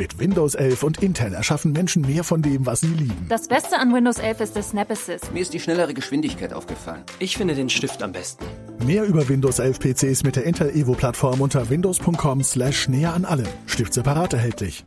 Mit Windows 11 und Intel erschaffen Menschen mehr von dem, was sie lieben. Das Beste an Windows 11 ist das Snap Assist. Mir ist die schnellere Geschwindigkeit aufgefallen. Ich finde den Stift am besten. Mehr über Windows 11 PCs mit der Intel Evo Plattform unter windows.com slash näher an allem. Stift separat erhältlich.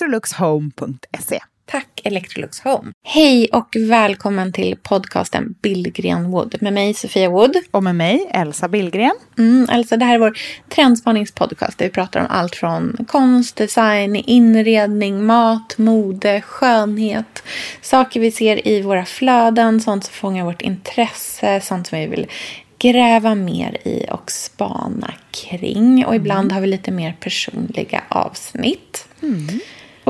electroluxhome.se. Tack Electrolux Home. Hej och välkommen till podcasten Billgren Wood med mig Sofia Wood. Och med mig Elsa Billgren. Mm, Elsa, det här är vår trendspaningspodcast där vi pratar om allt från konst, design, inredning, mat, mode, skönhet. Saker vi ser i våra flöden, sånt som fångar vårt intresse, sånt som vi vill gräva mer i och spana kring. Och ibland har vi lite mer personliga avsnitt.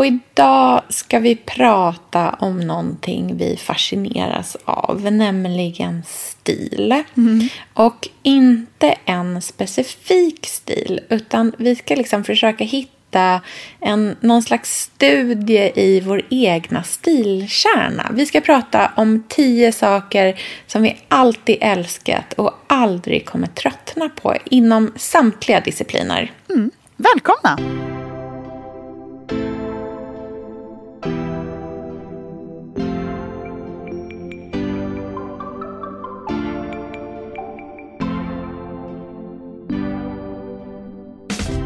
Och idag ska vi prata om någonting vi fascineras av, nämligen stil. Och inte en specifik stil, utan vi ska liksom försöka hitta en, någon slags studie i vår egna stilkärna. Vi ska prata om tio saker som vi alltid älskat och aldrig kommer tröttna på inom samtliga discipliner. Välkomna!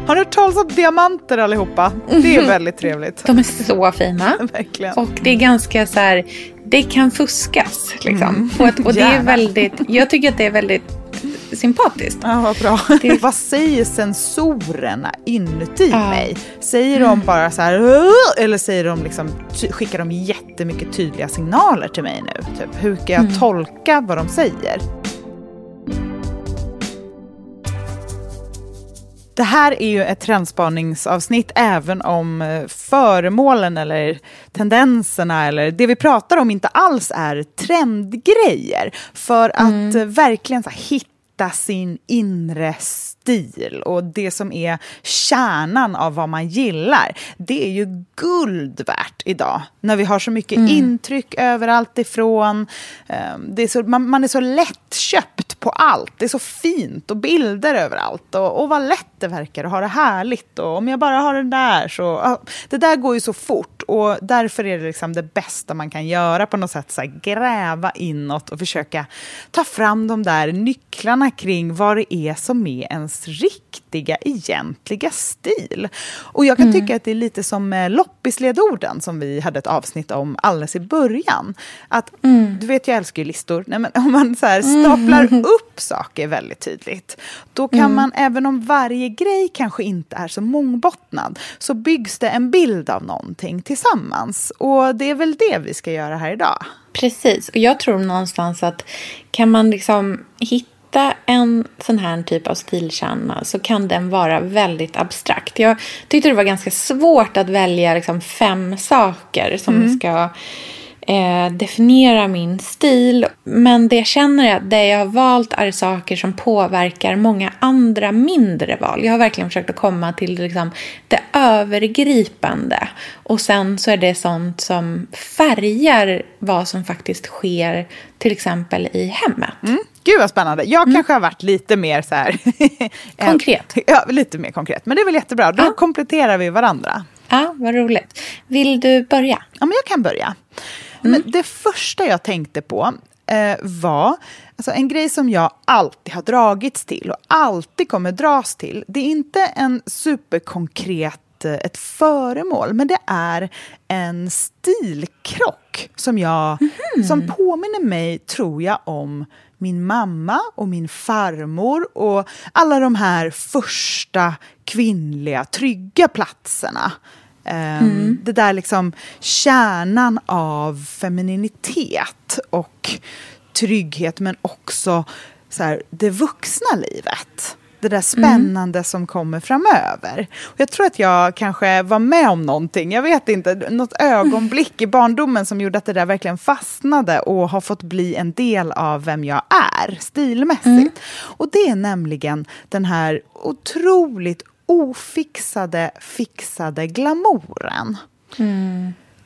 Har ni hört talas om diamanter allihopa? Det är väldigt trevligt. De är så fina. Verkligen. Och det är ganska så här, det kan fuskas liksom. Och, att, och det är väldigt, jag tycker att det är väldigt sympatiskt. Ja, vad bra. vad säger sensorerna inuti Ja. mig? Säger de bara så här eller säger de liksom, skickar de jättemycket tydliga signaler till mig nu? Typ, hur ska jag tolka vad de säger? Det här är ju ett trendspaningsavsnitt även om eh, föremålen eller tendenserna eller det vi pratar om inte alls är trendgrejer. För att eh, verkligen så hitta sin inre stil och det som är kärnan av vad man gillar. Det är ju guld värt idag när vi har så mycket intryck överallt ifrån. Eh, Det är så, man, man är så lättköpt på allt. Det är så fint och bilder överallt. Och, och vad lätt det verkar att ha det härligt. Och om jag bara har den där så... det där går ju så fort. Och därför är det liksom det bästa man kan göra på något sätt, så här, gräva inåt och försöka ta fram de där nycklarna kring vad det är som är ens riktiga, egentliga stil. Och jag kan Mm. tycka att det är lite som med loppisledorden som vi hade ett avsnitt om alldeles i början. Att, Mm. Du vet, jag älskar ju listor. Nej, men om man så här staplar upp saker väldigt tydligt, då kan Mm. man, även om varje grej kanske inte är så mångbottnad, så byggs det en bild av någonting tillsammans. Och det är väl det vi ska göra här idag. Precis, och jag tror någonstans att kan man liksom hitta en sån här typ av stilkärna så kan den vara väldigt abstrakt. Jag tyckte det var ganska svårt att välja liksom fem saker som ska eh, definiera min stil. Men det jag känner är att det jag har valt är saker som påverkar många andra mindre val. Jag har verkligen försökt att komma till liksom, det övergripande. Och sen så är det sånt som färgar vad som faktiskt sker till exempel i hemmet. Mm. Gud vad spännande. Jag kanske har varit lite mer så här... Konkret. ja, lite mer konkret. Men det är väl jättebra. Då kompletterar vi varandra. Ja, vad roligt. Vill du börja? Ja, men jag kan börja. Men det första jag tänkte på eh, var alltså en grej som jag alltid har dragits till och alltid kommer dras till. Det är inte en superkonkret eh, ett föremål, men det är en stilkrock som, jag, som påminner mig, tror jag, om min mamma och min farmor och alla de här första kvinnliga trygga platserna. Um, Det där liksom kärnan av femininitet och trygghet men också så här, det vuxna livet. Det där spännande som kommer framöver. Och jag tror att jag kanske var med om någonting, jag vet inte, något ögonblick i barndomen som gjorde att det där verkligen fastnade och har fått bli en del av vem jag är stilmässigt. Och det är nämligen den här otroligt ofixade, fixade glamouren.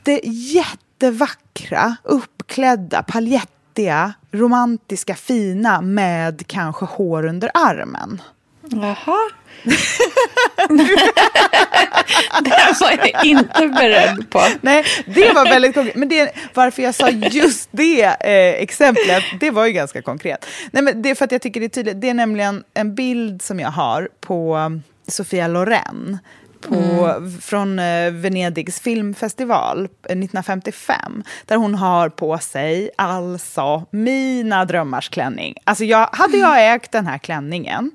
Det jättevackra, uppklädda, paljettiga, romantiska, fina med kanske hår under armen. Jaha. det var jag inte beredd på. Nej, det var väldigt konkret. Men det, varför jag sa just det eh, exemplet, det var ju ganska konkret. Nej, men det är för att jag tycker det är tydligt. Det är nämligen en bild som jag har på Sofia Loren. På, Från eh, Venedigs filmfestival eh, 1955. Där hon har på sig alltså mina drömmars klänning. Alltså jag, hade jag ägt den här klänningen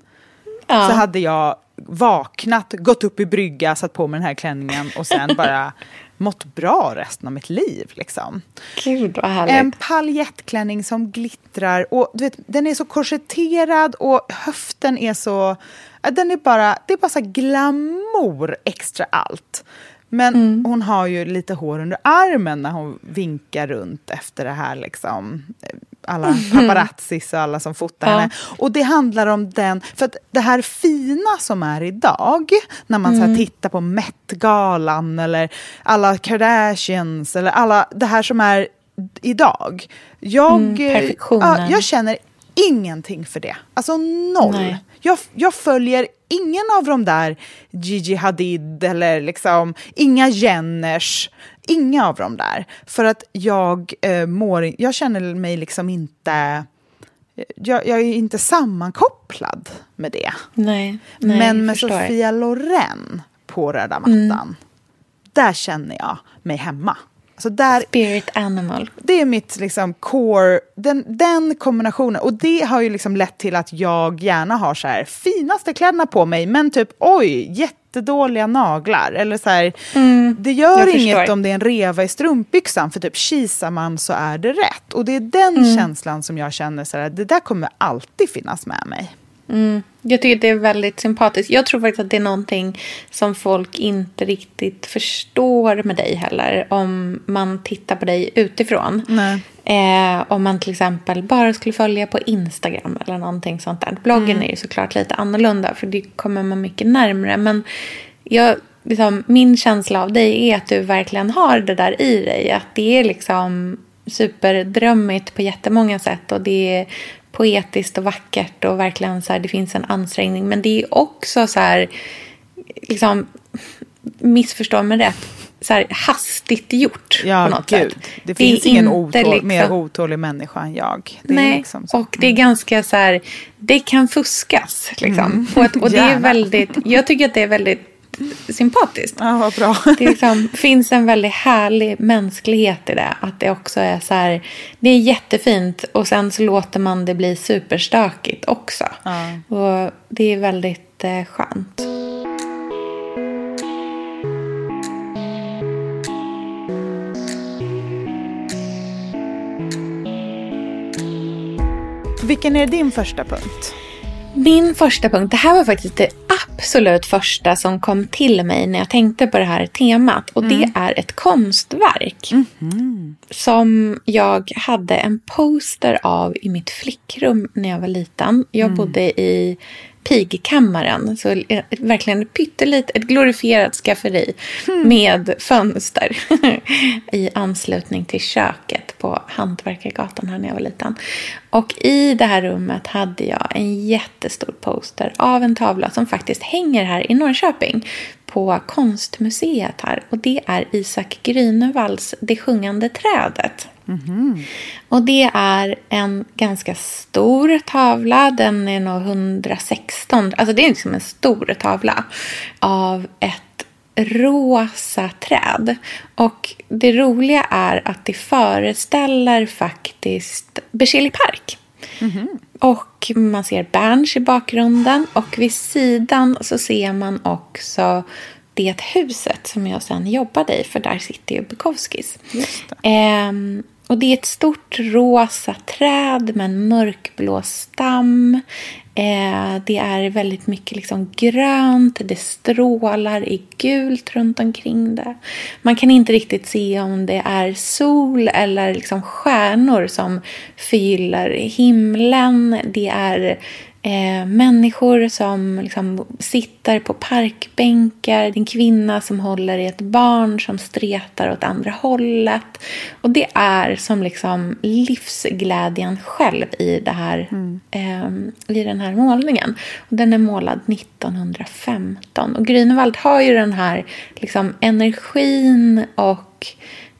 Ja. så hade jag vaknat, gått upp i brygga, satt på mig den här klänningen och sen bara mått bra resten av mitt liv. Liksom. Gud vad härligt. En paljettklänning som glittrar och du vet, den är så korsetterad och höften är så... Den är bara, det är bara så glamour extra allt. Men hon har ju lite hår under armen när hon vinkar runt efter det här. Liksom, alla paparazzis och alla som fotar Ja. henne. Och det handlar om den... För att det här fina som är idag, när man så här tittar på Met-galan eller alla Kardashians eller alla det här som är idag. Jag, Mm, eh, perfektionen. ja, jag känner ingenting för det. Alltså noll. Nej. Jag, jag följer ingen av de där Gigi Hadid eller liksom inga Jenners. Inga av dem där. För att jag eh, mår... Jag känner mig liksom inte... Jag, jag är inte sammankopplad med det. Nej, nej, Men med. Sofia Loren på röda mattan, där känner jag mig hemma. Alltså där, Spirit animal. det är mitt liksom core, den, den kombinationen. Och det har ju liksom lett till att jag gärna har så här finaste kläderna på mig, men typ oj, jättedåliga naglar. Eller så här, det gör inget förstår. om det är en reva i strumpbyxan, för typ kisar man så är det rätt. Och det är den Mm. känslan som jag känner, så här, det där kommer alltid finnas med mig. Jag tycker det är väldigt sympatiskt. Jag tror faktiskt att det är någonting som folk inte riktigt förstår med dig heller. Om man tittar på dig utifrån. Eh, om man till exempel bara skulle följa på Instagram eller någonting sånt där. Bloggen är ju såklart lite annorlunda för det kommer man mycket närmre. Men jag, liksom, min känsla av dig är att du verkligen har det där i dig. Att det är liksom superdrömmigt på jättemånga sätt. Och det är poetiskt och vackert och verkligen så här, det finns en ansträngning. Men det är också så här, liksom, missförstå mig rätt, så här hastigt gjort Ja, på något gud. sätt. Det finns ingen otål, liksom- mer otålig människa än jag. Det Nej, liksom så. och det är ganska så här, det kan fuskas liksom. Mm. Och, att, och det är väldigt, jag tycker att det är väldigt sympatiskt. Ja, vad bra. Det liksom, finns en väldigt härlig mänsklighet i det. Att det också är så här, det är jättefint och sen så låter man det bli superstökigt också. Och det är väldigt eh, skönt. Vilken är din första punkt? Min första punkt, det här var faktiskt det absolut första som kom till mig när jag tänkte på det här temat. Och det är ett konstverk. Som jag hade en poster av i mitt flickrum när jag var liten. Jag bodde i pigkammaren. Så eh, verkligen pyttelit, ett glorifierat skafferi med fönster i anslutning till köket på Hantverkargatan här när jag var liten. Och i det här rummet hade jag en jättestor poster av en tavla som faktiskt hänger här i Norrköping på konstmuseet här. Och det är Isak Grünewalds Det sjungande trädet. Och det är en ganska stor tavla. Den är nog 116. Alltså det är liksom en stor tavla. Av ett rosa träd. Och det roliga är att det föreställer faktiskt Berzelii park. Och man ser Berns i bakgrunden. Och vid sidan så ser man också det huset som jag sen jobbade i. För där sitter ju Bukowskis. Ehm, och det är ett stort rosa träd med en mörkblå stam. Eh, det är väldigt mycket liksom grönt. Det strålar i gult runt omkring det. Man kan inte riktigt se om det är sol eller liksom stjärnor som förgyller himlen. Det är eh, människor som liksom sitter på parkbänkar. Det är en kvinna som håller i ett barn som stretar åt andra hållet. Och det är som liksom livsglädjen själv i, det här, eh, i den här målningen. Och den är målad 1915. Och Grünewald har ju den här liksom, energin och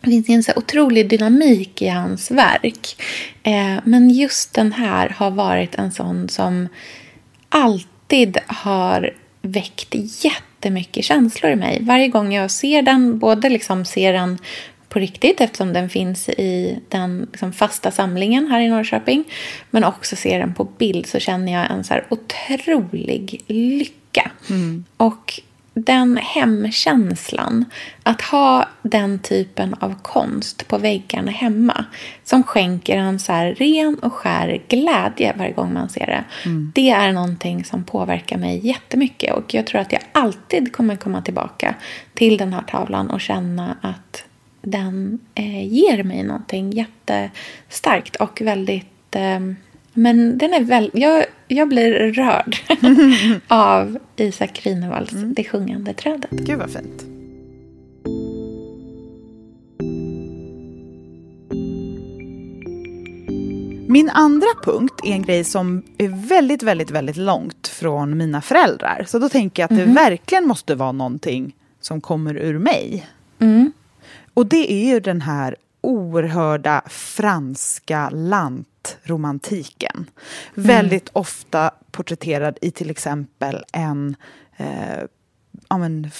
det finns en så otrolig dynamik i hans verk. Eh, men just den här har varit en sån som alltid har väckt jättemycket känslor i mig. Varje gång jag ser den, både liksom ser den på riktigt eftersom den finns i den liksom fasta samlingen här i Norrköping. Men också ser den på bild så känner jag en så otrolig lycka. Och den hemkänslan, att ha den typen av konst på väggarna hemma som skänker en så ren och skär glädje varje gång man ser det. Det är någonting som påverkar mig jättemycket och jag tror att jag alltid kommer komma tillbaka till den här tavlan och känna att den eh, ger mig någonting jättestarkt och väldigt eh, men den är väl, jag, jag blir rörd av Isak Grinevalls Det sjungande trädet. Gud vad fint. Min andra punkt är en grej som är väldigt, väldigt, väldigt långt från mina föräldrar. Så då tänker jag att det verkligen måste vara någonting som kommer ur mig. Och det är ju den här oerhörda franska lantromantiken. Väldigt ofta porträtterad i till exempel en eh,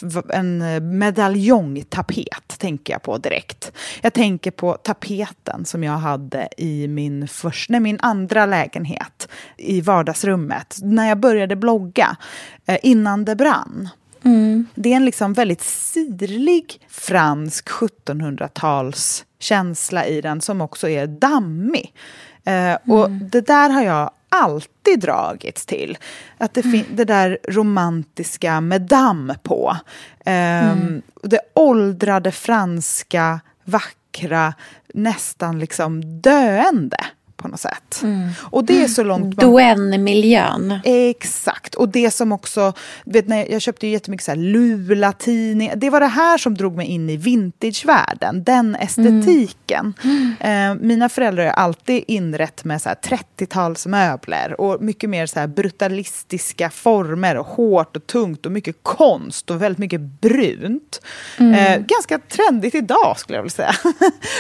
v- en medaljongtapet, tänker jag på direkt. Jag tänker på tapeten som jag hade i min, först, nej, min andra lägenhet i vardagsrummet när jag började blogga, eh, innan det brann. Det är en liksom väldigt sirlig fransk 1700-tals känsla i den som också är dammig. Eh, och det där har jag alltid dragits till. Att det, fin- det där romantiska med damm på. Ehm, Det åldrade franska, vackra, nästan liksom döende på något sätt. Och det är så långt man Duenne-miljön. Exakt. Och det som också... Vet, när jag köpte ju jättemycket så här Lula-tidningar. Det var det här som drog mig in i vintagevärlden. Den estetiken. Eh, mina föräldrar har alltid inrett med så här 30-talsmöbler. Och mycket mer så här brutalistiska former. Och hårt och tungt och mycket konst. Och väldigt mycket brunt. Eh, ganska trendigt idag skulle jag vilja säga.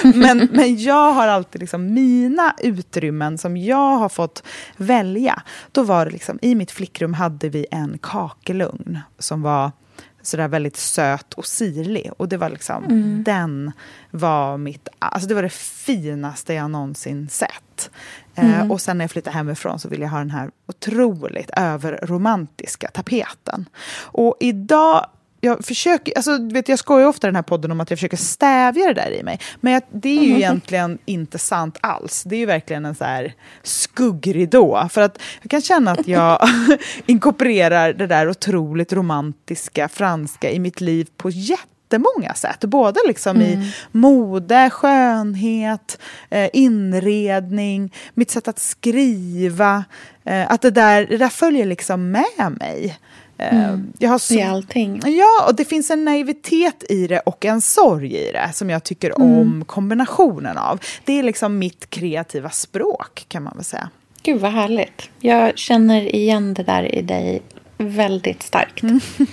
men, men jag har alltid liksom mina utrymmen som jag har fått välja. Då var det liksom, i mitt flickrum hade vi en kakelugn som var sådär väldigt söt och sirlig. Och det var liksom, den var mitt, alltså det var det finaste jag någonsin sett. Eh, och sen när jag flyttade hemifrån så ville jag ha den här otroligt överromantiska tapeten. Och idag jag försöker, alltså, vet, jag skojar ofta i den här podden om att jag försöker stävja det där i mig. Men jag, det är ju egentligen inte sant alls. Det är ju verkligen en så här skuggridå. För att jag kan känna att jag inkorporerar det där otroligt romantiska franska i mitt liv på jättemånga sätt. Både liksom i mode, skönhet, eh, inredning, mitt sätt att skriva. Eh, att det där, det där följer liksom med mig. Eh, Jag har så, I allting. Ja, och det finns en naivitet i det och en sorg i det som jag tycker om kombinationen av. Det är liksom mitt kreativa språk kan man väl säga. Gud vad härligt. Jag känner igen det där i dig väldigt starkt.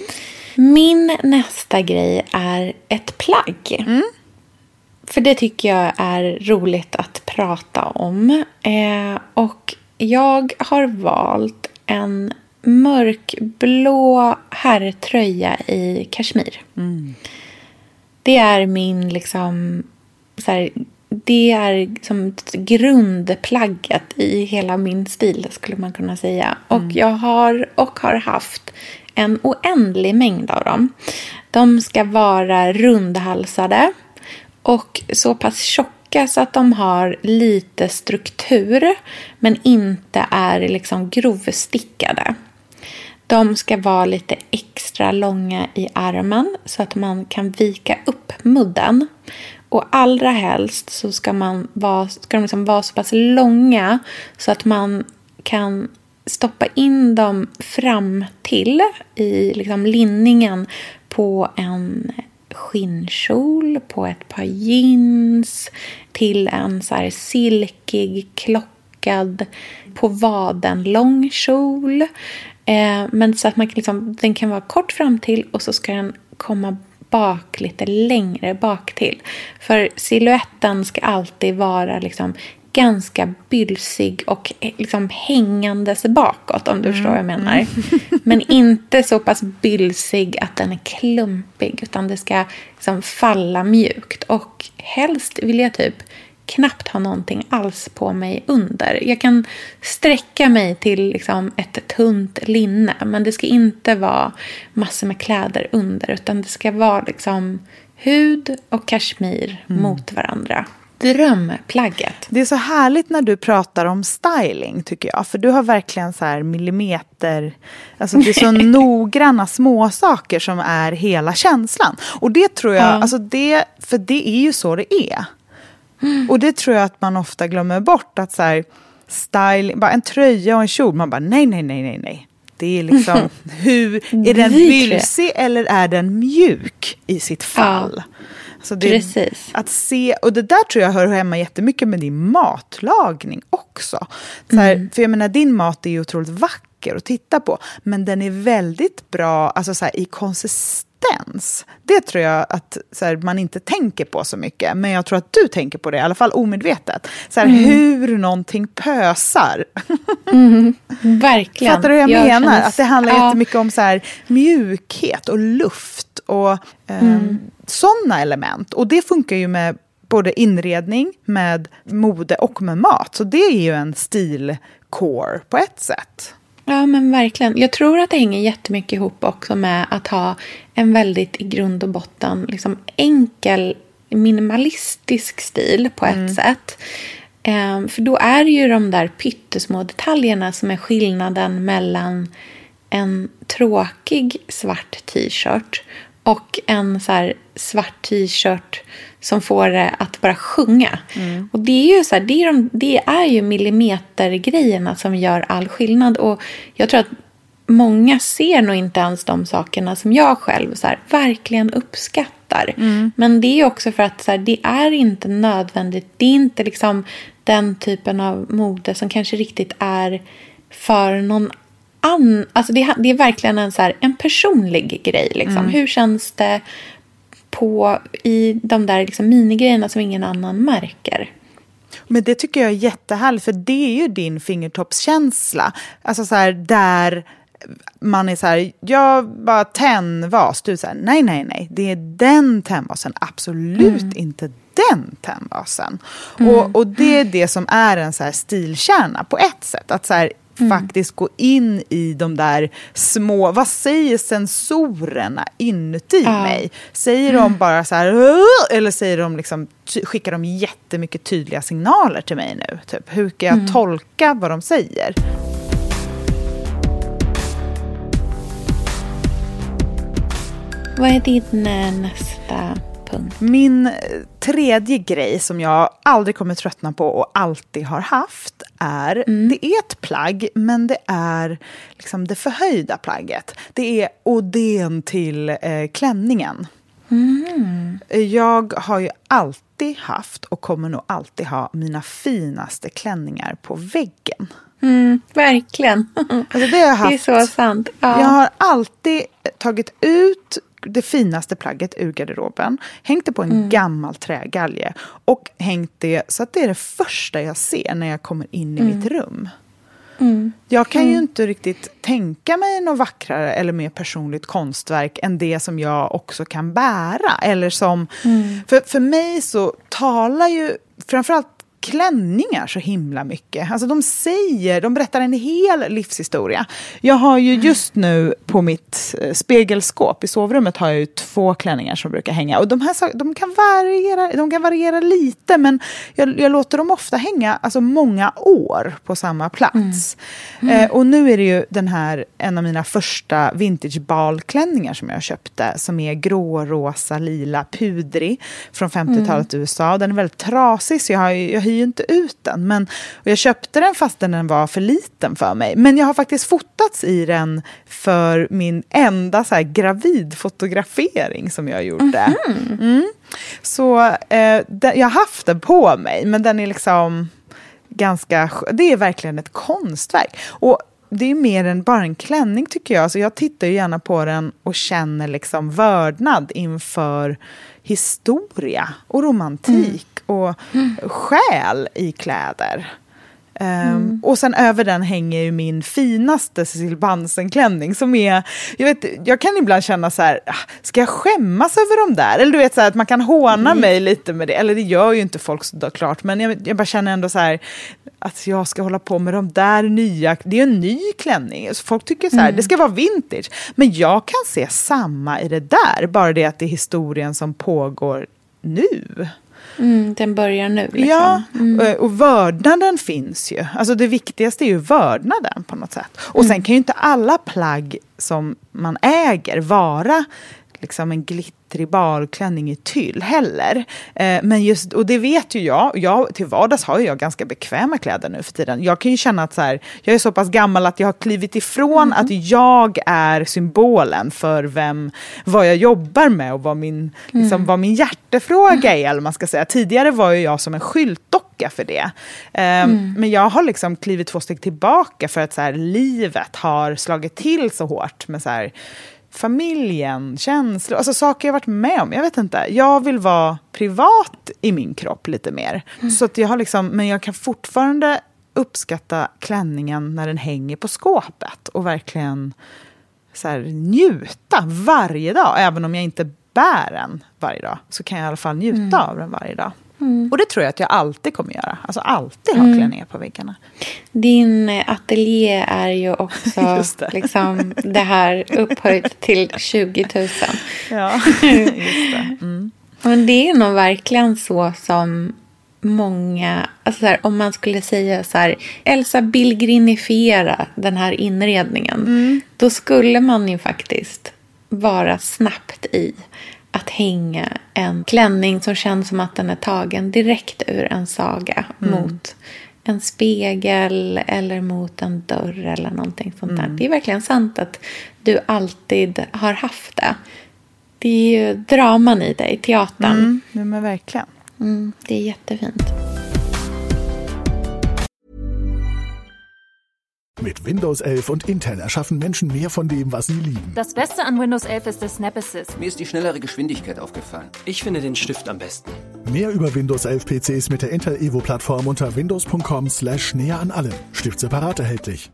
Min nästa grej är ett plagg. För det tycker jag är roligt att prata om. Eh, och jag har valt en mörkblå herrtröja i kashmir. Det är min liksom... Så här, det är som grundplagget i hela min stil skulle man kunna säga. Och jag har och har haft en oändlig mängd av dem. De ska vara rundhalsade och så pass tjocka så att de har lite struktur men inte är liksom grovstickade. De ska vara lite extra långa i armen så att man kan vika upp mudden. Och allra helst så ska, man vara, ska de liksom vara så pass långa så att man kan stoppa in dem fram till i liksom linningen på en skinnkjol, på ett par jeans, till en så här silkig, klockad, på vaden lång kjol. Eh, men så att man kan liksom, den kan vara kort fram till och så ska den komma bak lite längre bak till. För siluetten ska alltid vara liksom ganska bylsig och eh, liksom hängandes bakåt om du förstår vad jag menar. Men inte så pass bylsig att den är klumpig utan det ska liksom falla mjukt. Och helst vill jag typ knappt ha någonting alls på mig under. Jag kan sträcka mig till liksom ett tunt linne men det ska inte vara massor med kläder under utan det ska vara liksom hud och kashmir mot varandra. Drömplagget. Det är så härligt när du pratar om styling tycker jag. För du har verkligen så här millimeter... Alltså det är så noggranna småsaker som är hela känslan. Och det tror jag, Ja. alltså det, för det är ju så det är. Och det tror jag att man ofta glömmer bort. Att så här, styling, bara en tröja och en kjol, man bara nej, nej, nej, nej, nej. Det är liksom, hur, är den bylsig eller är den mjuk i sitt fall? Alltså det, Precis. Att se, och det där tror jag hör hemma jättemycket med din matlagning också. Så här, För jag menar, din mat är ju otroligt vacker att titta på, men den är väldigt bra alltså så här, i konsistens. Det tror jag att här, man inte tänker på så mycket, men jag tror att du tänker på det, i alla fall omedvetet. Så här, Hur någonting pösar. Verkligen. Fattar du hur jag, Jag menar? känner- Att det handlar Ja. jättemycket om så här, mjukhet och luft och eh, Mm. sådana element. Och det funkar ju med både inredning, med mode och med mat. Så det är ju en stilcore på ett sätt. Ja, men verkligen. Jag tror att det hänger jättemycket ihop också med att ha en väldigt i grund och botten liksom enkel minimalistisk stil på ett sätt. Ehm, för då är det ju de där pyttesmå detaljerna som är skillnaden mellan en tråkig svart t-shirt och en så svart t-shirt som får det att bara sjunga. Och det är ju så här, det är, de, det är ju millimetergrejerna som gör all skillnad. Och jag tror att många ser nog inte ens de sakerna som jag själv så här, verkligen uppskattar. Men det är också för att så här, det är inte nödvändigt. Det är inte liksom den typen av mode som kanske riktigt är för någon annan. Alltså det, det är verkligen en, så här, en personlig grej. Liksom. Hur känns det på, i de där liksom, minigrejerna som ingen annan märker? Men det tycker jag är jättehärligt, för det är ju din fingertoppskänsla. Alltså så här, där man är så här, jag bara tennvas. Du säger nej, nej, nej, det är den tennvasen, absolut inte den tennvasen. Och, och det är det som är en så här stilkärna på ett sätt. Att så här, faktiskt gå in i de där små, vad säger sensorerna inuti mig? Säger de bara så här, eller säger de liksom, skickar de jättemycket tydliga signaler till mig nu? Typ, hur ska jag tolka vad de säger? Vad är din eh, nästa punkt? Min eh, tredje grej som jag aldrig kommer tröttna på och alltid har haft är, det är ett plagg, men det är liksom det förhöjda plagget. Det är odén till eh, klänningen. Jag har ju alltid haft och kommer nog alltid ha mina finaste klänningar på väggen. Mm, verkligen. Alltså det, har jag Det är haft. så sant. Ja. Jag har alltid tagit ut det finaste plagget ur garderoben, hängt det på en gammal trägalge och hängt det så att det är det första jag ser när jag kommer in i mitt rum. Jag kan ju inte riktigt tänka mig något vackrare eller mer personligt konstverk än det som jag också kan bära. Eller som, för, för mig så talar ju framförallt klänningar så himla mycket. Alltså de säger, de berättar en hel livshistoria. Jag har ju just nu på mitt eh, spegelskåp i sovrummet har jag ju två klänningar som brukar hänga. Och de här de kan variera, de kan variera lite men jag, jag låter dem ofta hänga alltså många år på samma plats. Eh, och nu är det ju den här, en av mina första vintage balklänningar som jag köpte som är grå, rosa, lila, pudrig från 50-talet i USA. Den är väldigt trasig så jag, har, jag hyr ju inte ut den. Men, jag köpte den fastän den var för liten för mig. Men jag har faktiskt fotats i den för min enda så här, gravidfotografering som jag gjorde. Mm. Så eh, den, jag har haft den på mig, men den är liksom ganska... sk- Det är verkligen ett konstverk. Och det är mer än bara en klänning tycker jag. Så jag tittar ju gärna på den och känner liksom vördnad inför historia och romantik och själ i kläder. Ehm, Och sen över den hänger ju min finaste Cecil Bansen-klänning som är, jag, vet, jag kan ibland känna så här, "Ah, ska jag skämmas över de där? Eller du vet så här, att man kan håna mig lite med det, eller det gör ju inte folk såklart, men jag, jag bara känner ändå så här, att jag ska hålla på med de där nya, det är en ny klänning, så folk tycker så här, det ska vara vintage. Men jag kan se samma i det där, bara det att det är historien som pågår nu. Mm, den börjar nu. Liksom. Ja, och- och vördnaden finns ju. Alltså det viktigaste är ju vördnaden på något sätt. Och sen kan ju inte alla plagg som man äger vara liksom en glittrig balklänning i tyll heller. Eh, men just, och det vet ju jag, jag, till vardags har jag ganska bekväma kläder nu för tiden. Jag kan ju känna att så här, jag är så pass gammal att jag har klivit ifrån att jag är symbolen för vem, vad jag jobbar med och vad min, liksom, vad min hjärtefråga är. Eller man ska säga. Tidigare var ju jag som en skyltdocka för det. Ehm, Men jag har liksom klivit två steg tillbaka för att så här, livet har slagit till så hårt med så här, familjen, känslor, alltså saker jag varit med om. Jag vet inte. Jag vill vara privat i min kropp lite mer. Så att jag har liksom, men jag kan fortfarande uppskatta klänningen när den hänger på skåpet och verkligen så här, njuta varje dag. Även om jag inte bär den varje dag så kan jag i alla fall njuta av den varje dag. Och det tror jag att jag alltid kommer göra. Alltså alltid ha klänningar på väggarna. Din eh, ateljé är ju också Just det. Liksom, det här upphöjt till 20 000. Ja, just det. Mm. Men det är nog verkligen så som många, alltså så här, om man skulle säga så här, Elsa Billgrinifiera den här inredningen, då skulle man ju faktiskt vara snabbt i att hänga en klänning som känns som att den är tagen direkt ur en saga mot en spegel eller mot en dörr eller någonting sånt där. Det är verkligen sant att du alltid har haft det. Det är ju draman i dig, teatern. Mm, men verkligen. Mm, det är jättefint. Mit Windows 11 und Intel erschaffen Menschen mehr von dem, was sie lieben. Das Beste an Windows 11 ist der Snap Assist. Mir ist die schnellere Geschwindigkeit aufgefallen. Ich finde den Stift am besten. Mehr über Windows 11 PCs mit der Intel Evo Plattform unter windows.com slash näher an allem. Stift separat erhältlich.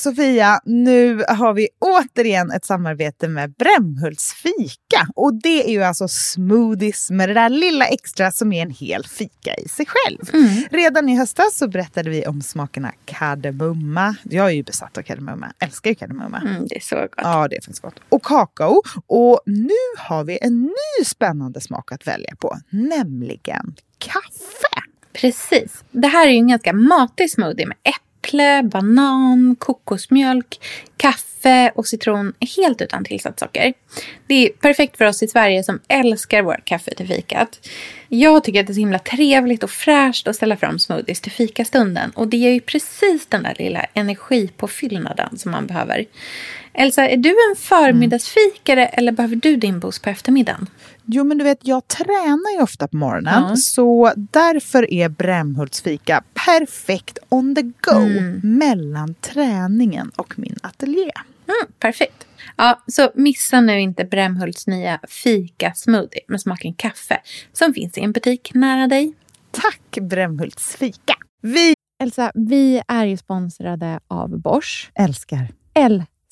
Sofia, nu har vi återigen ett samarbete med Brämhults fika. Och det är ju alltså smoothies med det där lilla extra som är en hel fika i sig själv. Redan i höstas så berättade vi om smakerna kardemumma. Jag är ju besatt av kardemumma, älskar ju kardemumma. Mm, det är så gott. Ja, det finns gott. Och kakao. Och nu har vi en ny spännande smak att välja på, nämligen kaffe. Precis. Det här är ju en ganska matig smoothie med äpple, banan, kokosmjölk, kaffe och citron helt utan tillsatt socker. Det är perfekt för oss i Sverige som älskar vårt kaffe till fikat. Jag tycker att det är så himla trevligt och fräscht att ställa fram smoothies till fikastunden. Och det ger ju precis den där lilla energipåfyllnaden som man behöver. Elsa, är du en förmiddagsfikare eller behöver du din boost på eftermiddagen? Jo, men du vet, jag tränar ju ofta på morgonen. Ja. Så därför är Brämhults fika perfekt on the go Mm. mellan träningen och min ateljé. Mm, perfekt. Ja, så missa nu inte Brämhults nya fika-smoothie med smaken kaffe som finns i en butik nära dig. Tack Brämhults fika! Vi Elsa, vi är ju sponsrade av Bosch. älskar Älskar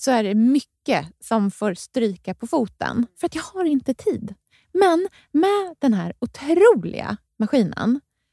så är det mycket som får stryka på foten. För att jag har inte tid. Men med den här otroliga maskinen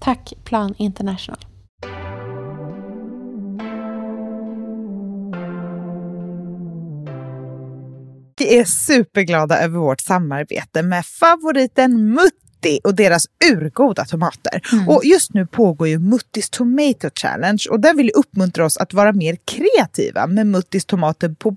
Tack Plan International. Vi är superglada över vårt samarbete med favoriten Mutti och deras urgoda tomater. Och just nu pågår ju Muttis Tomato Challenge och den vill uppmuntra oss att vara mer kreativa med Muttis tomater på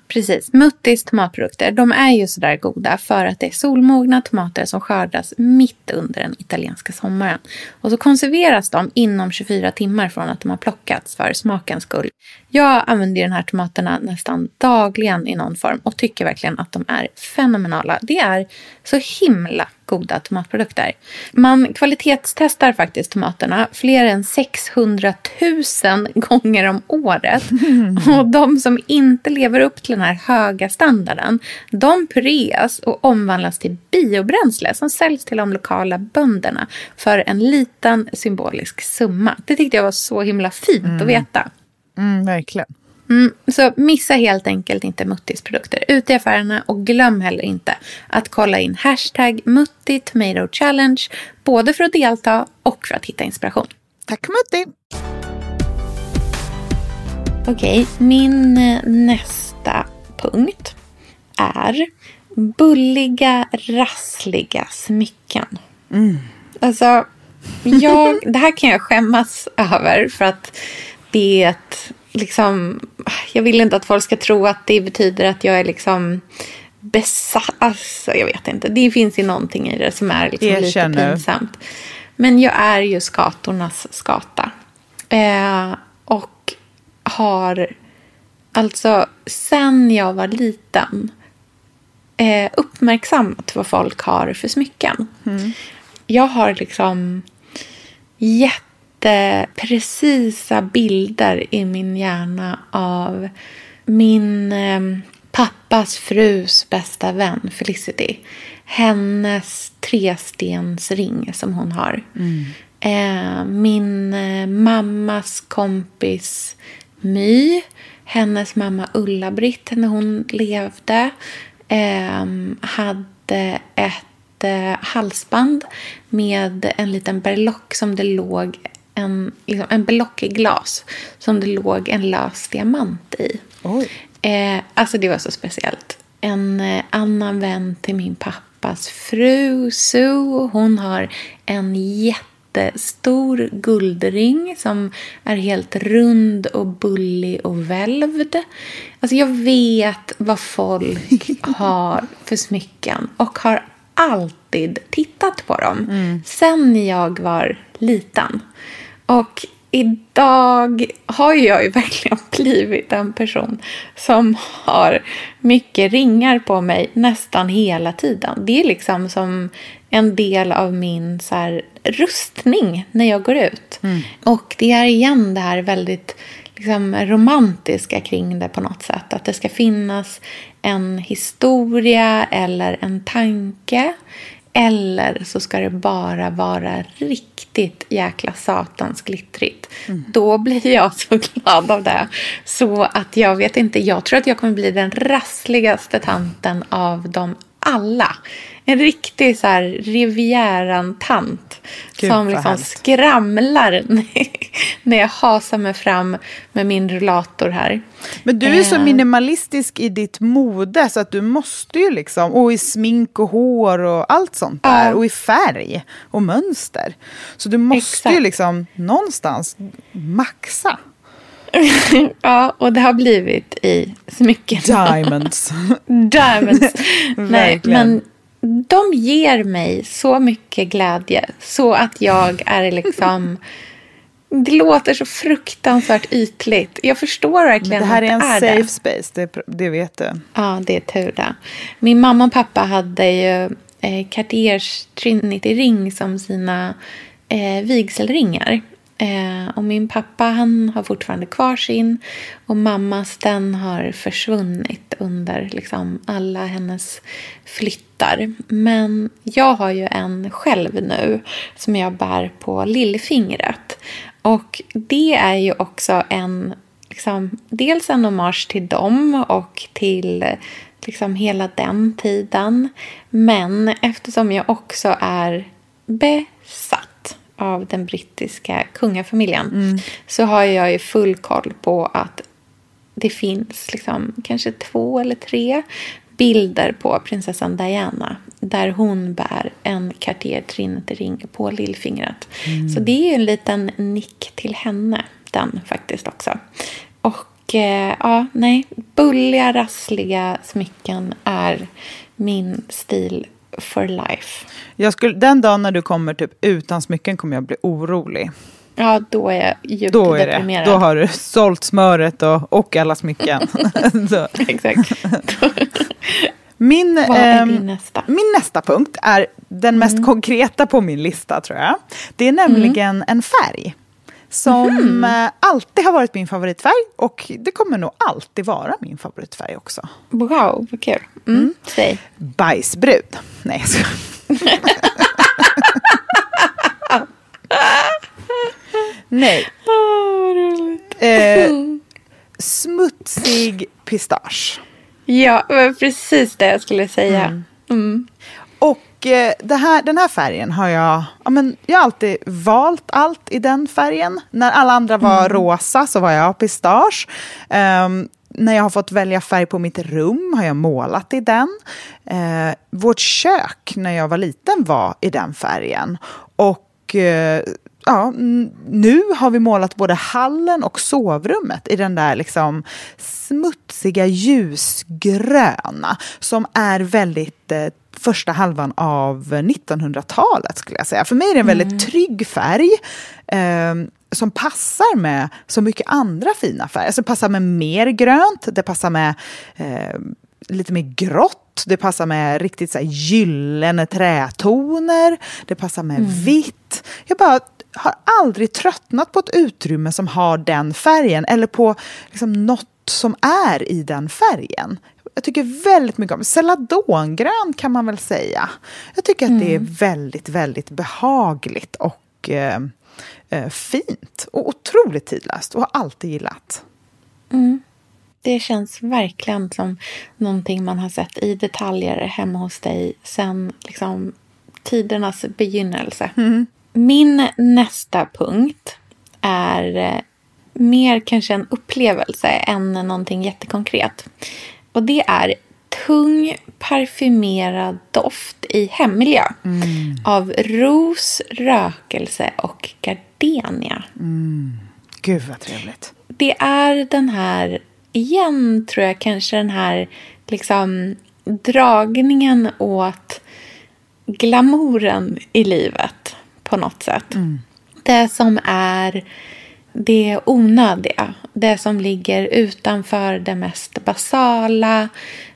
Precis. Muttis tomatprodukter, de är ju sådär goda för att det är solmogna tomater som skördas mitt under den italienska sommaren. Och så konserveras de inom 24 timmar från att de har plockats för smakens skull. Jag använder ju de här tomaterna nästan dagligen i någon form och tycker verkligen att de är fenomenala. Det är så himla goda tomatprodukter. Man kvalitetstestar faktiskt tomaterna fler än 600 000 gånger om året. Och de som inte lever upp till den här höga standarden, de pureas och omvandlas till biobränsle som säljs till de lokala bönderna för en liten symbolisk summa. Det tyckte jag var så himla fint att veta. Mm, verkligen. Mm, så missa helt enkelt inte Muttis produkter ute i affärerna och glöm heller inte att kolla in hashtag Mutti Tomato Challenge både för att delta och för att hitta inspiration. Tack Mutti! Okej, min eh, nästa punkt är bulliga, rassliga smycken. Alltså, jag, det här kan jag skämmas över för att det är ett liksom, jag vill inte att folk ska tro att det betyder att jag är liksom besatt. Alltså, jag vet inte. Det finns ju någonting i det som är liksom lite pinsamt. Men jag är ju skatornas skata. Eh, och har alltså sen jag var liten eh, uppmärksammat vad folk har för smycken. Jag har liksom jätteprecisa bilder i min hjärna av min eh, pappas frus bästa vän Felicity. Hennes trestensring som hon har. Eh, min eh, mammas kompis My. Hennes mamma Ulla-Britt när hon levde. Eh, hade ett eh, halsband med en liten berlock som det låg en, liksom, en berlock i glas som det låg en lös diamant i. Eh, alltså det var så speciellt. En eh, annan vän till min pappas fru, Sue, hon har en jättestor guldring som är helt rund och bullig och välvd. Alltså jag vet vad folk har för smycken och har alltid tittat på dem sen jag var liten. Och idag har jag ju verkligen blivit en person som har mycket ringar på mig nästan hela tiden. Det är liksom som en del av min så här, rustning när jag går ut. Och det är igen det här väldigt liksom, romantiska kring det på något sätt. Att det ska finnas en historia eller en tanke. Eller så ska det bara vara riktigt jäkla satans glittrigt. Då blir jag så glad av det. Så att jag vet inte, jag tror att jag kommer bli den rassligaste tanten av dem alla. En riktig så här Rivieran-tant. Gud, som liksom skramlar när jag hasar mig fram med min rullator här. Men du är så Eh. minimalistisk i ditt mode så att du måste ju liksom, och i smink och hår och allt sånt där, Ja. och i färg och mönster. Så du måste ju Exakt. liksom någonstans maxa. Ja, och det har blivit i smycken. Diamonds. Diamonds. Nej, men de ger mig så mycket glädje så att jag är liksom... Det låter så fruktansvärt ytligt. Jag förstår verkligen det här är en att det safe det. space, det, det vet du. Ja, det är tur det. Min mamma och pappa hade ju eh, Cartiers Trinity-ring som sina eh, vigselringar. Eh, och min pappa han har fortfarande kvar sin och mammas den har försvunnit under liksom, alla hennes flyttar. Men jag har ju en själv nu som jag bär på lillfingret. Och det är ju också en liksom, dels en hommage till dem och till liksom, hela den tiden. Men eftersom jag också är besatt av den brittiska kungafamiljen så har jag ju full koll på att det finns liksom, kanske två eller tre bilder på prinsessan Diana där hon bär en Cartier Trinity-ring på lillfingret. Så det är ju en liten nick till henne, den faktiskt också. Och eh, ja, nej, bulliga, rassliga smycken är min stil for life. Jag skulle, den dagen när du kommer typ utan smycken kommer jag bli orolig. Ja, då är jag djupt Då är det. deprimerad. Då har du sålt smöret och, och alla smycken. Exakt. Min, ehm, nästa? min nästa punkt är den mest konkreta på min lista tror jag. Det är nämligen en färg. Som eh, alltid har varit min favoritfärg och det kommer nog alltid vara min favoritfärg också. Wow, vad kul. Mm. Säg. Bajsbrud. Nej, jag skojar. Nej. Eh, smutsig pistage. Ja, precis det jag skulle säga. Mm. Och eh, här, den här färgen har jag... Ja, men jag har alltid valt allt i den färgen. När alla andra var rosa så var jag pistage. Ehm, när jag har fått välja färg på mitt rum har jag målat i den. Eh, vårt kök när jag var liten var i den färgen. Och eh, ja, nu har vi målat både hallen och sovrummet i den där liksom smutsiga ljusgröna som är väldigt eh, första halvan av 1900-talet skulle jag säga. För mig är det en väldigt trygg färg eh, som passar med så mycket andra fina färger. Alltså det passar med mer grönt, det passar med eh, lite mer grått, det passar med riktigt så här gyllene trätoner, det passar med vitt. Jag bara har aldrig tröttnat på ett utrymme som har den färgen eller på liksom något som är i den färgen. Jag tycker väldigt mycket om celadongrön kan man väl säga. Jag tycker att det är väldigt, väldigt behagligt och eh, eh, fint och otroligt tidlöst och har alltid gillat. Det känns verkligen som någonting man har sett i detaljer hemma hos dig sen liksom, tidernas begynnelse. Min nästa punkt är eh, mer kanske en upplevelse än någonting jättekonkret. Och det är tung parfymerad doft i hemmiljö av ros, rökelse och gardenia. Gud vad trevligt. Det är den här, igen tror jag kanske den här liksom dragningen åt glamouren i livet på något sätt. Det som är det onödiga. Det som ligger utanför det mest basala.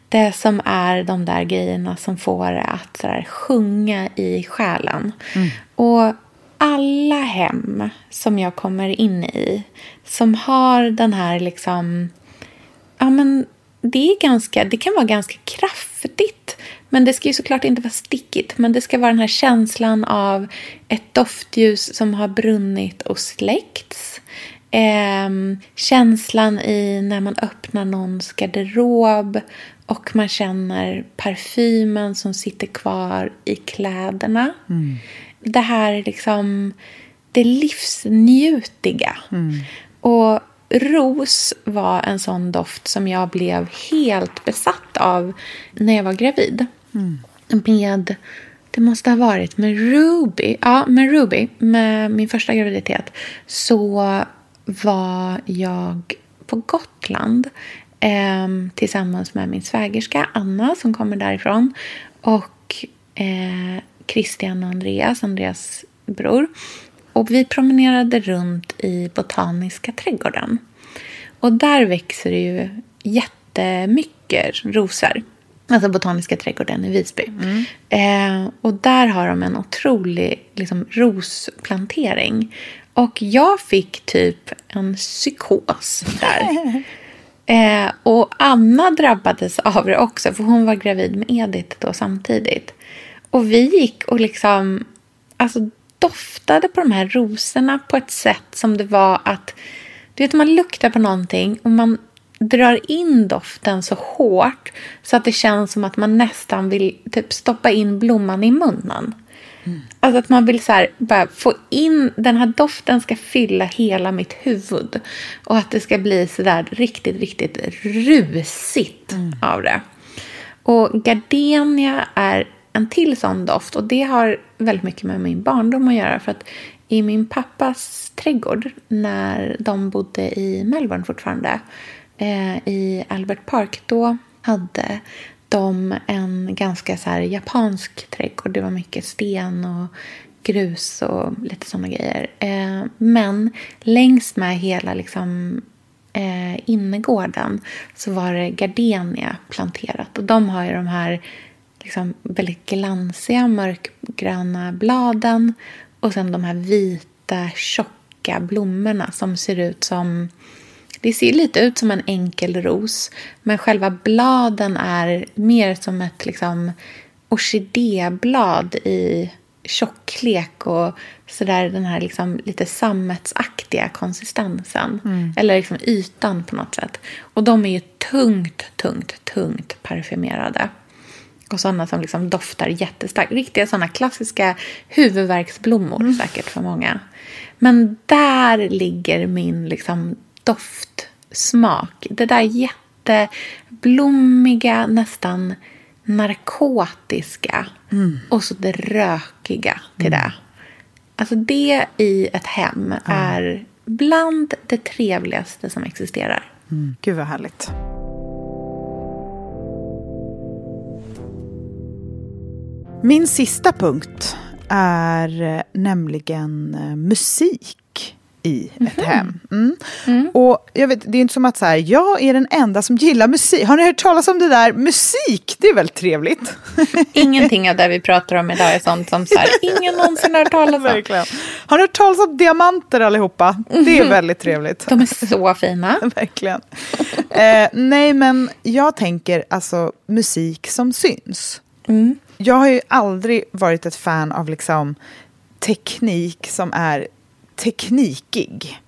Det som är de där grejerna som får det att så där, sjunga i själen. Och alla hem som jag kommer in i som har den här liksom... Ja, men det, är ganska, det kan vara ganska kraftigt. Men det ska ju såklart inte vara stickigt. Men det ska vara den här känslan av ett doftljus som har brunnit och släckts. Ehm, känslan i när man öppnar någons garderob och man känner parfymen som sitter kvar i kläderna. Det här liksom det livsnjutiga. Och ros var en sån doft som jag blev helt besatt av när jag var gravid. Med, det måste ha varit med Ruby. Ja, med Ruby, med min första graviditet, så var jag på Gotland eh, tillsammans med min svägerska Anna som kommer därifrån och eh, Christian och Andreas, Andreas bror. Och vi promenerade runt i Botaniska trädgården. Och där växer det ju jättemycket rosor. Alltså Botaniska trädgården i Visby. Eh, och där har de en otrolig liksom, rosplantering. Och jag fick typ en psykos där. Eh, och Anna drabbades av det också, för hon var gravid med Edith då samtidigt. Och vi gick och liksom alltså, doftade på de här rosorna på ett sätt som det var att... Du vet, man luktar på någonting och man drar in doften så hårt så att det känns som att man nästan vill typ stoppa in blomman i munnen. Alltså att man vill så här, bara få in, den här doften ska fylla hela mitt huvud. Och att det ska bli så där riktigt, riktigt rusigt av det. Och gardenia är en till sån doft. Och det har väldigt mycket med min barndom att göra. För att i min pappas trädgård, när de bodde i Melbourne fortfarande, eh, i Albert Park, då hade de en ganska så här japansk trädgård. Det var mycket sten och grus och lite sådana grejer. Eh, men längs med hela liksom, eh, innergården så var det gardenia planterat. Och de har ju de här liksom, väldigt glansiga mörkgröna bladen och sen de här vita tjocka blommorna som ser ut som det ser lite ut som en enkel ros, men själva bladen är mer som ett liksom, orkidéblad i tjocklek och sådär den här liksom lite sammetsaktiga konsistensen. Eller liksom ytan på något sätt. Och de är ju tungt, tungt, tungt parfymerade. Och sådana som liksom doftar jättestarkt. Riktiga sådana klassiska huvudvärksblommor säkert för många. Men där ligger min liksom doftsmak. Det där jätteblommiga, nästan narkotiska. Och så det rökiga till det. Alltså det i ett hem är bland det trevligaste som existerar. Mm. Gud vad härligt. Min sista punkt är eh, nämligen eh, musik i ett hem. Mm. Mm. Och jag vet, det är inte som att så här, jag är den enda som gillar musik. Har ni hört talas om det där? Musik, det är väldigt trevligt. Ingenting av det vi pratar om idag är sånt som så här, ingen någonsin har hört talas om. Verkligen. Har ni hört talas om diamanter allihopa? Det är väldigt trevligt. De är så fina. Verkligen. Eh, nej, men jag tänker alltså musik som syns. Mm. Jag har ju aldrig varit ett fan av liksom teknik som är teknikig.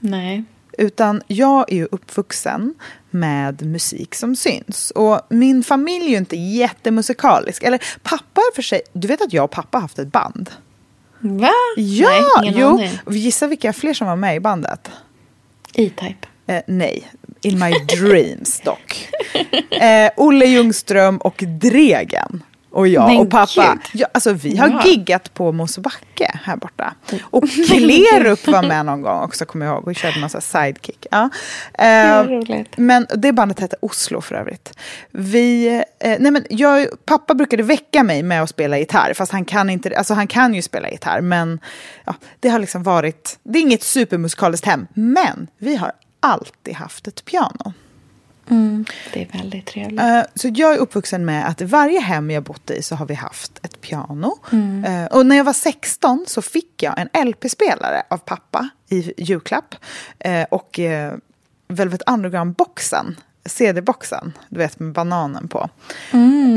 Nej. Utan jag är ju uppvuxen med musik som syns. Och min familj är ju inte jättemusikalisk. Eller pappa för sig, du vet att jag och pappa har haft ett band? Va? Ja, Nej, jo. Aning. Gissa vilka fler som var med i bandet? E-Type. Eh, nej, In My Dreams dock. Eh, Olle Ljungström och Dregen. Och jag Men och pappa. Ja, alltså, vi har Ja. giggat på Mosebacke här borta. Och Klerup var med någon gång också, kommer jag ihåg. Och körde här sidekick. Ja. Eh, Vad roligt. men det bandet hette Oslo för övrigt. Vi, eh, nej men jag, pappa brukade väcka mig med att spela gitarr. Fast han kan, inte, alltså han kan ju spela gitarr. Men ja, det har liksom varit, det är inget supermusikaliskt hem. Men vi har alltid haft ett piano. Mm. Det är väldigt trevligt. Eh, Så jag är uppvuxen med att i varje hem jag bott i så har vi haft ett piano. Eh, Och när jag var 16 så fick jag en LP-spelare av pappa i julklapp. Eh, Och Velvet Underground-boxen, CD-boxen, du vet med bananen på.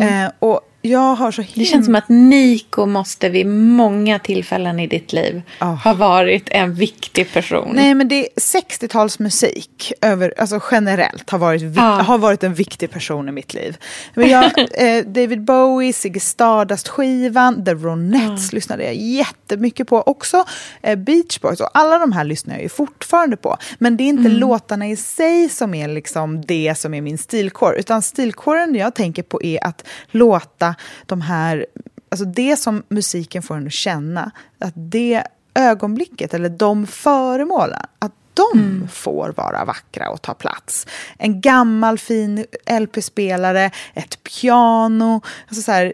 Eh, Och jag har så Mm. Det känns som att Nico måste vid många tillfällen i ditt liv Ah. ha varit en viktig person. Nej, men det är 60-talsmusik över, alltså generellt har varit, vi- Ja. har varit en viktig person i mitt liv. Men jag, eh, David Bowie, Ziggy Stardust-skivan, The Ronettes lyssnade jag jättemycket på. Också eh, Beach Boys och alla de här lyssnar jag ju fortfarande på. Men det är inte låtarna i sig som är liksom det som är min stilkår. Utan stilkåren jag tänker på är att låta de här alltså det som musiken får en att känna, att det ögonblicket eller de föremålen, att de får vara vackra och ta plats. En gammal fin LP-spelare, ett piano, alltså så här,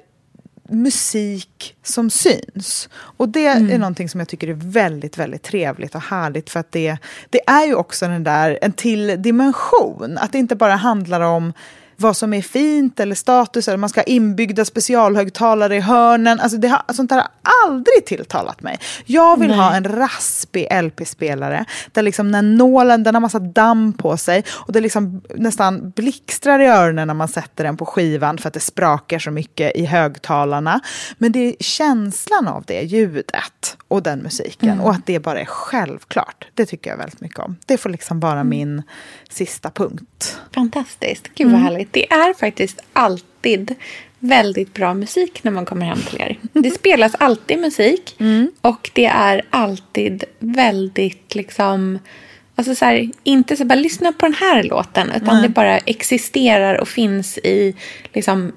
musik som syns. Och det är någonting som jag tycker är väldigt, väldigt trevligt och härligt för att det, det är ju också den där, en till dimension. Att det inte bara handlar om vad som är fint eller status eller man ska ha inbyggda specialhögtalare i hörnen. Alltså det har, sånt där har aldrig tilltalat mig. Jag vill ha en raspig LP-spelare där liksom när nålen, den har massa damm på sig och det liksom nästan blixtrar i öronen när man sätter den på skivan för att det sprakar så mycket i högtalarna. Men det är känslan av det ljudet och den musiken och att det bara är självklart. Det tycker jag väldigt mycket om. Det får liksom vara min sista punkt. Fantastiskt. Gud vad härligt. Det är faktiskt alltid väldigt bra musik när man kommer hem till er. Det spelas alltid musik och det är alltid väldigt liksom Alltså så här, inte så bara lyssna på den här låten utan det bara existerar och finns i liksom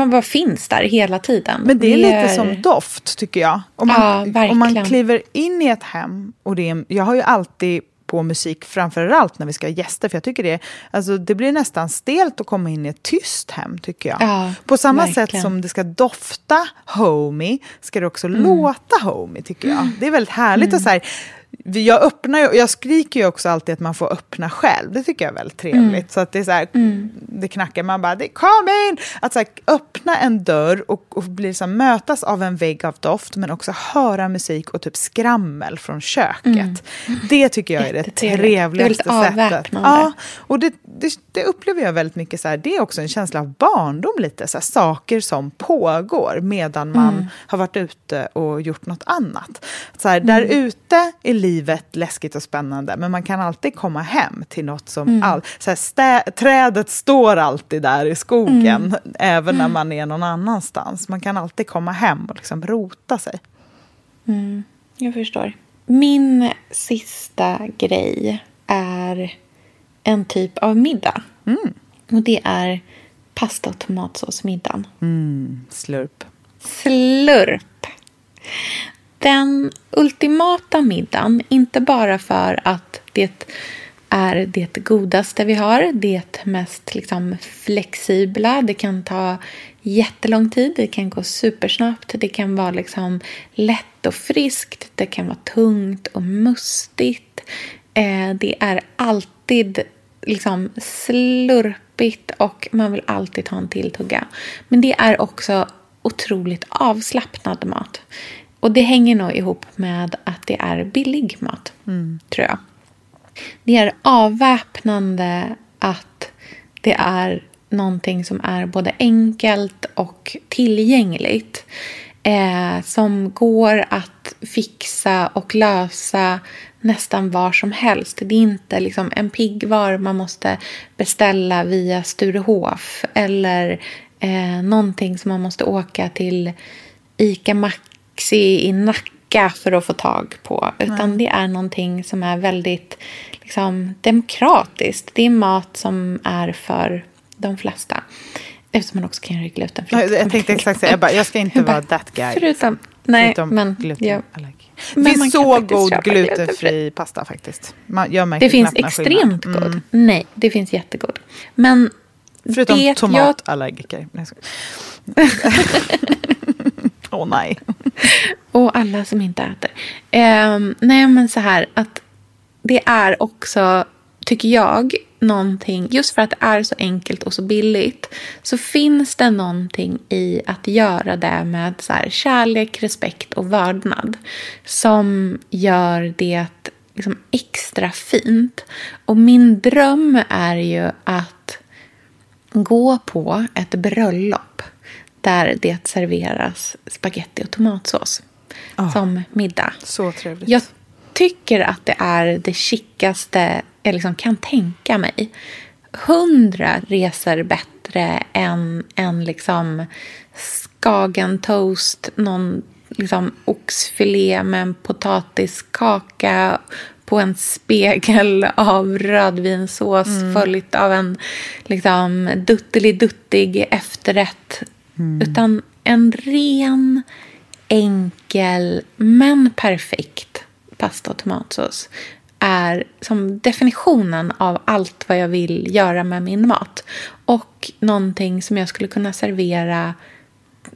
man bara finns där hela tiden. Men det är lite som doft, tycker jag. Om Ja, man, om man kliver in i ett hem, och det är, jag har ju alltid på musik framför allt när vi ska ha gäster, för jag tycker det, alltså, det blir nästan stelt att komma in i ett tyst hem, tycker jag. Ja, på samma sätt verkligen. som det ska dofta homey, ska det också Mm. låta homey, tycker jag. Det är väldigt härligt att så här, jag, öppnar ju, jag skriker ju också alltid att man får öppna själv. Det tycker jag är väldigt trevligt. Mm. Så att det är så här, det knackar, man bara, kom in! Att så här, öppna en dörr och, och bli så här, mötas av en vägg av doft, men också höra musik och typ skrammel från köket. Det tycker jag är det Mm. Jättetrevligt. Det är trevligaste sättet. Ja, och det, det, det upplever jag väldigt mycket så här, det är också en känsla av barndom lite, så saker som pågår medan man Mm. har varit ute och gjort något annat. Så här, där Mm. ute är livet läskigt och spännande, men man kan alltid komma hem till något som... Mm. All, så här, stä, trädet står alltid där i skogen, Mm. även när man är någon annanstans. Man kan alltid komma hem och liksom rota sig. Jag förstår. Min sista grej är en typ av middag. Och det är pasta och tomatsåsmiddagen. Slurp. Slurp den ultimata middagen. Inte bara för att det är det godaste vi har, det mest liksom flexibla. Det kan ta jättelång tid, det kan gå supersnabbt, det kan vara liksom lätt och friskt, det kan vara tungt och mustigt. Eh, det är alltid liksom slurpigt och man vill alltid ta en till tugga. Men det är också otroligt avslappnad mat. Och det hänger nog ihop med att det är billig mat, mm. tror jag. Det är avväpnande att det är någonting som är både enkelt och tillgängligt. Eh, som går att fixa och lösa nästan var som helst. Det är inte liksom en piggvar man måste beställa via Sturehof eller eh, någonting som man måste åka till ICA Maxi i Nacka för att få tag på. Utan Nej. det är någonting som är väldigt liksom, demokratiskt. Det är mat som är för de flesta. Eftersom man också kan göra glutenfritt. Jag tänkte exakt säga, jag, bara, jag ska inte vara that guy. Förutom, nej, Förutom men... Ja. Det finns så god glutenfri pasta faktiskt. Man, jag det finns extremt god. Mm. Nej, det finns jättegod. Men Förutom tomatallergiker. Jag... Åh oh, nej. Och alla som inte äter. Um, nej men så här att det är också, tycker jag, någonting, just för att det är så enkelt och så billigt, så finns det någonting i att göra det med så här, kärlek, respekt och vördnad som gör det liksom extra fint. Och min dröm är ju att gå på ett bröllop där det serveras spaghetti och tomatsås oh, som middag. Så trevligt. Jag tycker att det är det chickaste jag liksom kan tänka mig. Hundra resor bättre än en liksom skagentoast, någon liksom oxfilé med en potatiskaka på en spegel av rödvinsås mm. följt av en liksom dutteliduttig efterrätt. Mm. Utan en ren, enkel men perfekt pasta och tomatsås är som definitionen av allt vad jag vill göra med min mat. Och någonting som jag skulle kunna servera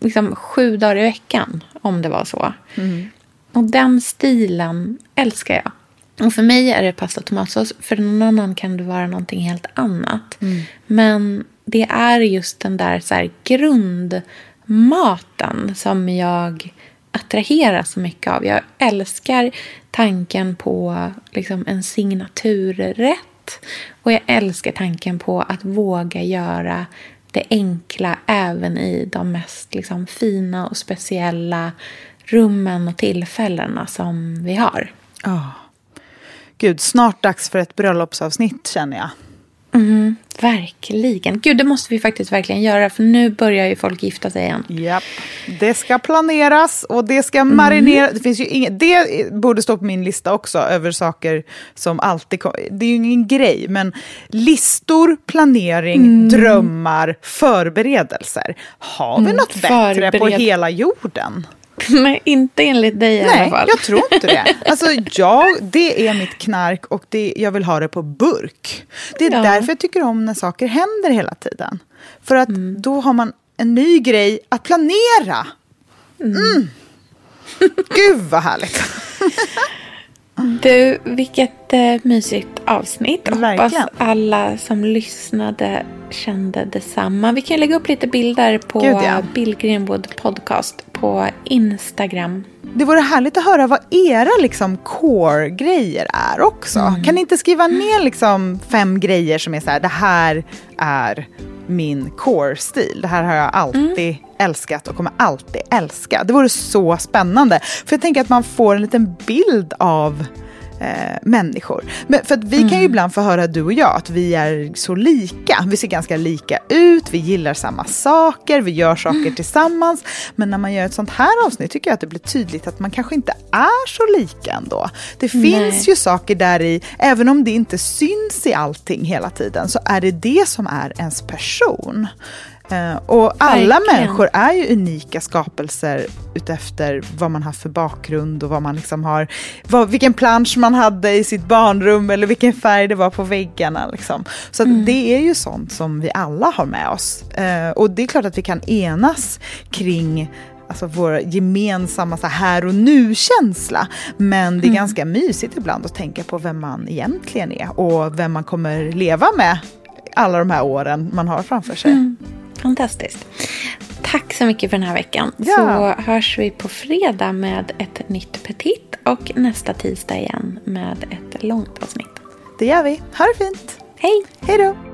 liksom, sju dagar i veckan om det var så. Mm. Och den stilen älskar jag. Och för mig är det pasta och tomatsås. För någon annan kan det vara någonting helt annat. Mm. Men det är just den där så här, grundmaten som jag attraheras så mycket av. Jag älskar tanken på liksom, en signaturrätt. Och jag älskar tanken på att våga göra det enkla även i de mest liksom, fina och speciella rummen och tillfällena som vi har. Oh. Gud, snart dags för ett bröllopsavsnitt känner jag. Mm, verkligen. Gud, det måste vi faktiskt verkligen göra för nu börjar ju folk gifta sig igen. Japp. Det ska planeras och det ska mm. marineras. Det, finns ju inget, det borde stå på min lista också över saker som alltid kommer. Det är ju ingen grej, men listor, planering, mm. drömmar, förberedelser. Har vi mm, något bättre på hela jorden? Nej, inte enligt dig i Nej, alla fall. jag tror inte det. Alltså, jag, det är mitt knark och det, jag vill ha det på burk. Det är ja. därför jag tycker om när saker händer hela tiden. För att mm. då har man en ny grej att planera. Mm. Mm. Gud vad härligt. Du, vilket eh, mysigt avsnitt. Hoppas alla som lyssnade kände detsamma. Vi kan lägga upp lite bilder på Gud, ja. Bill Greenwood podcast på Instagram. Det vore härligt att höra vad era liksom, core-grejer är också. Mm. Kan ni inte skriva ner liksom, fem grejer som är så här, det här är min core-stil. Det här har jag alltid mm. älskat och kommer alltid älska. Det vore så spännande. För jag tänker att man får en liten bild av eh, människor. Men för att vi mm. kan ju mm. ibland få höra, du och jag, att vi är så lika. Vi ser ganska lika ut, vi gillar samma saker, vi gör saker mm. tillsammans. Men när man gör ett sånt här avsnitt tycker jag att det blir tydligt att man kanske inte är så lika ändå. Det finns Nej. ju saker där i, även om det inte syns i allting hela tiden, så är det det som är ens person. Eh, och alla Verkligen. människor är ju unika skapelser utefter vad man har för bakgrund och vad man liksom har, vad, vilken plansch man hade i sitt barnrum eller vilken färg det var på väggarna. Liksom. Så Mm. det är ju sånt som vi alla har med oss. Eh, och det är klart att vi kan enas kring alltså vår gemensamma så här, här och nu-känsla. Men det är Mm. ganska mysigt ibland att tänka på vem man egentligen är och vem man kommer leva med alla de här åren man har framför sig. Mm. Fantastiskt. Tack så mycket för den här veckan. Ja. Så hörs vi på fredag med ett nytt petit och nästa tisdag igen med ett långt avsnitt. Det gör vi. Ha det fint. Hej! Hej då!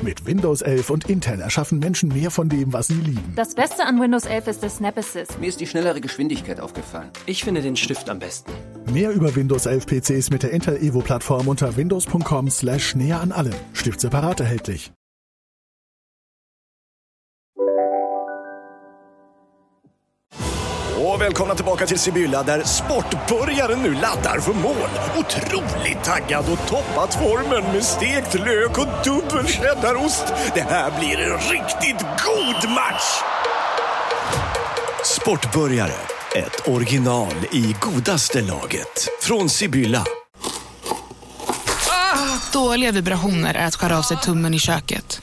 Mit Windows 11 und Intel erschaffen Menschen mehr von dem, was sie lieben. Das Beste an Windows 11 ist der Snap Assist. Mir ist die schnellere Geschwindigkeit aufgefallen. Ich finde den Stift am besten. Mehr über Windows 11 PCs mit der Intel Evo Plattform unter windows.com slash näher an allem. Stift separat erhältlich. Välkomna tillbaka till Sibylla där sportbörjaren nu laddar för mål. Otroligt taggad och toppat formen med stekt lök och dubbel cheddarost. Det här blir en riktigt god match! Sportbörjare, ett original i godaste laget. Från Sibylla. Ah! Dåliga vibrationer är att skära av sig tummen i köket.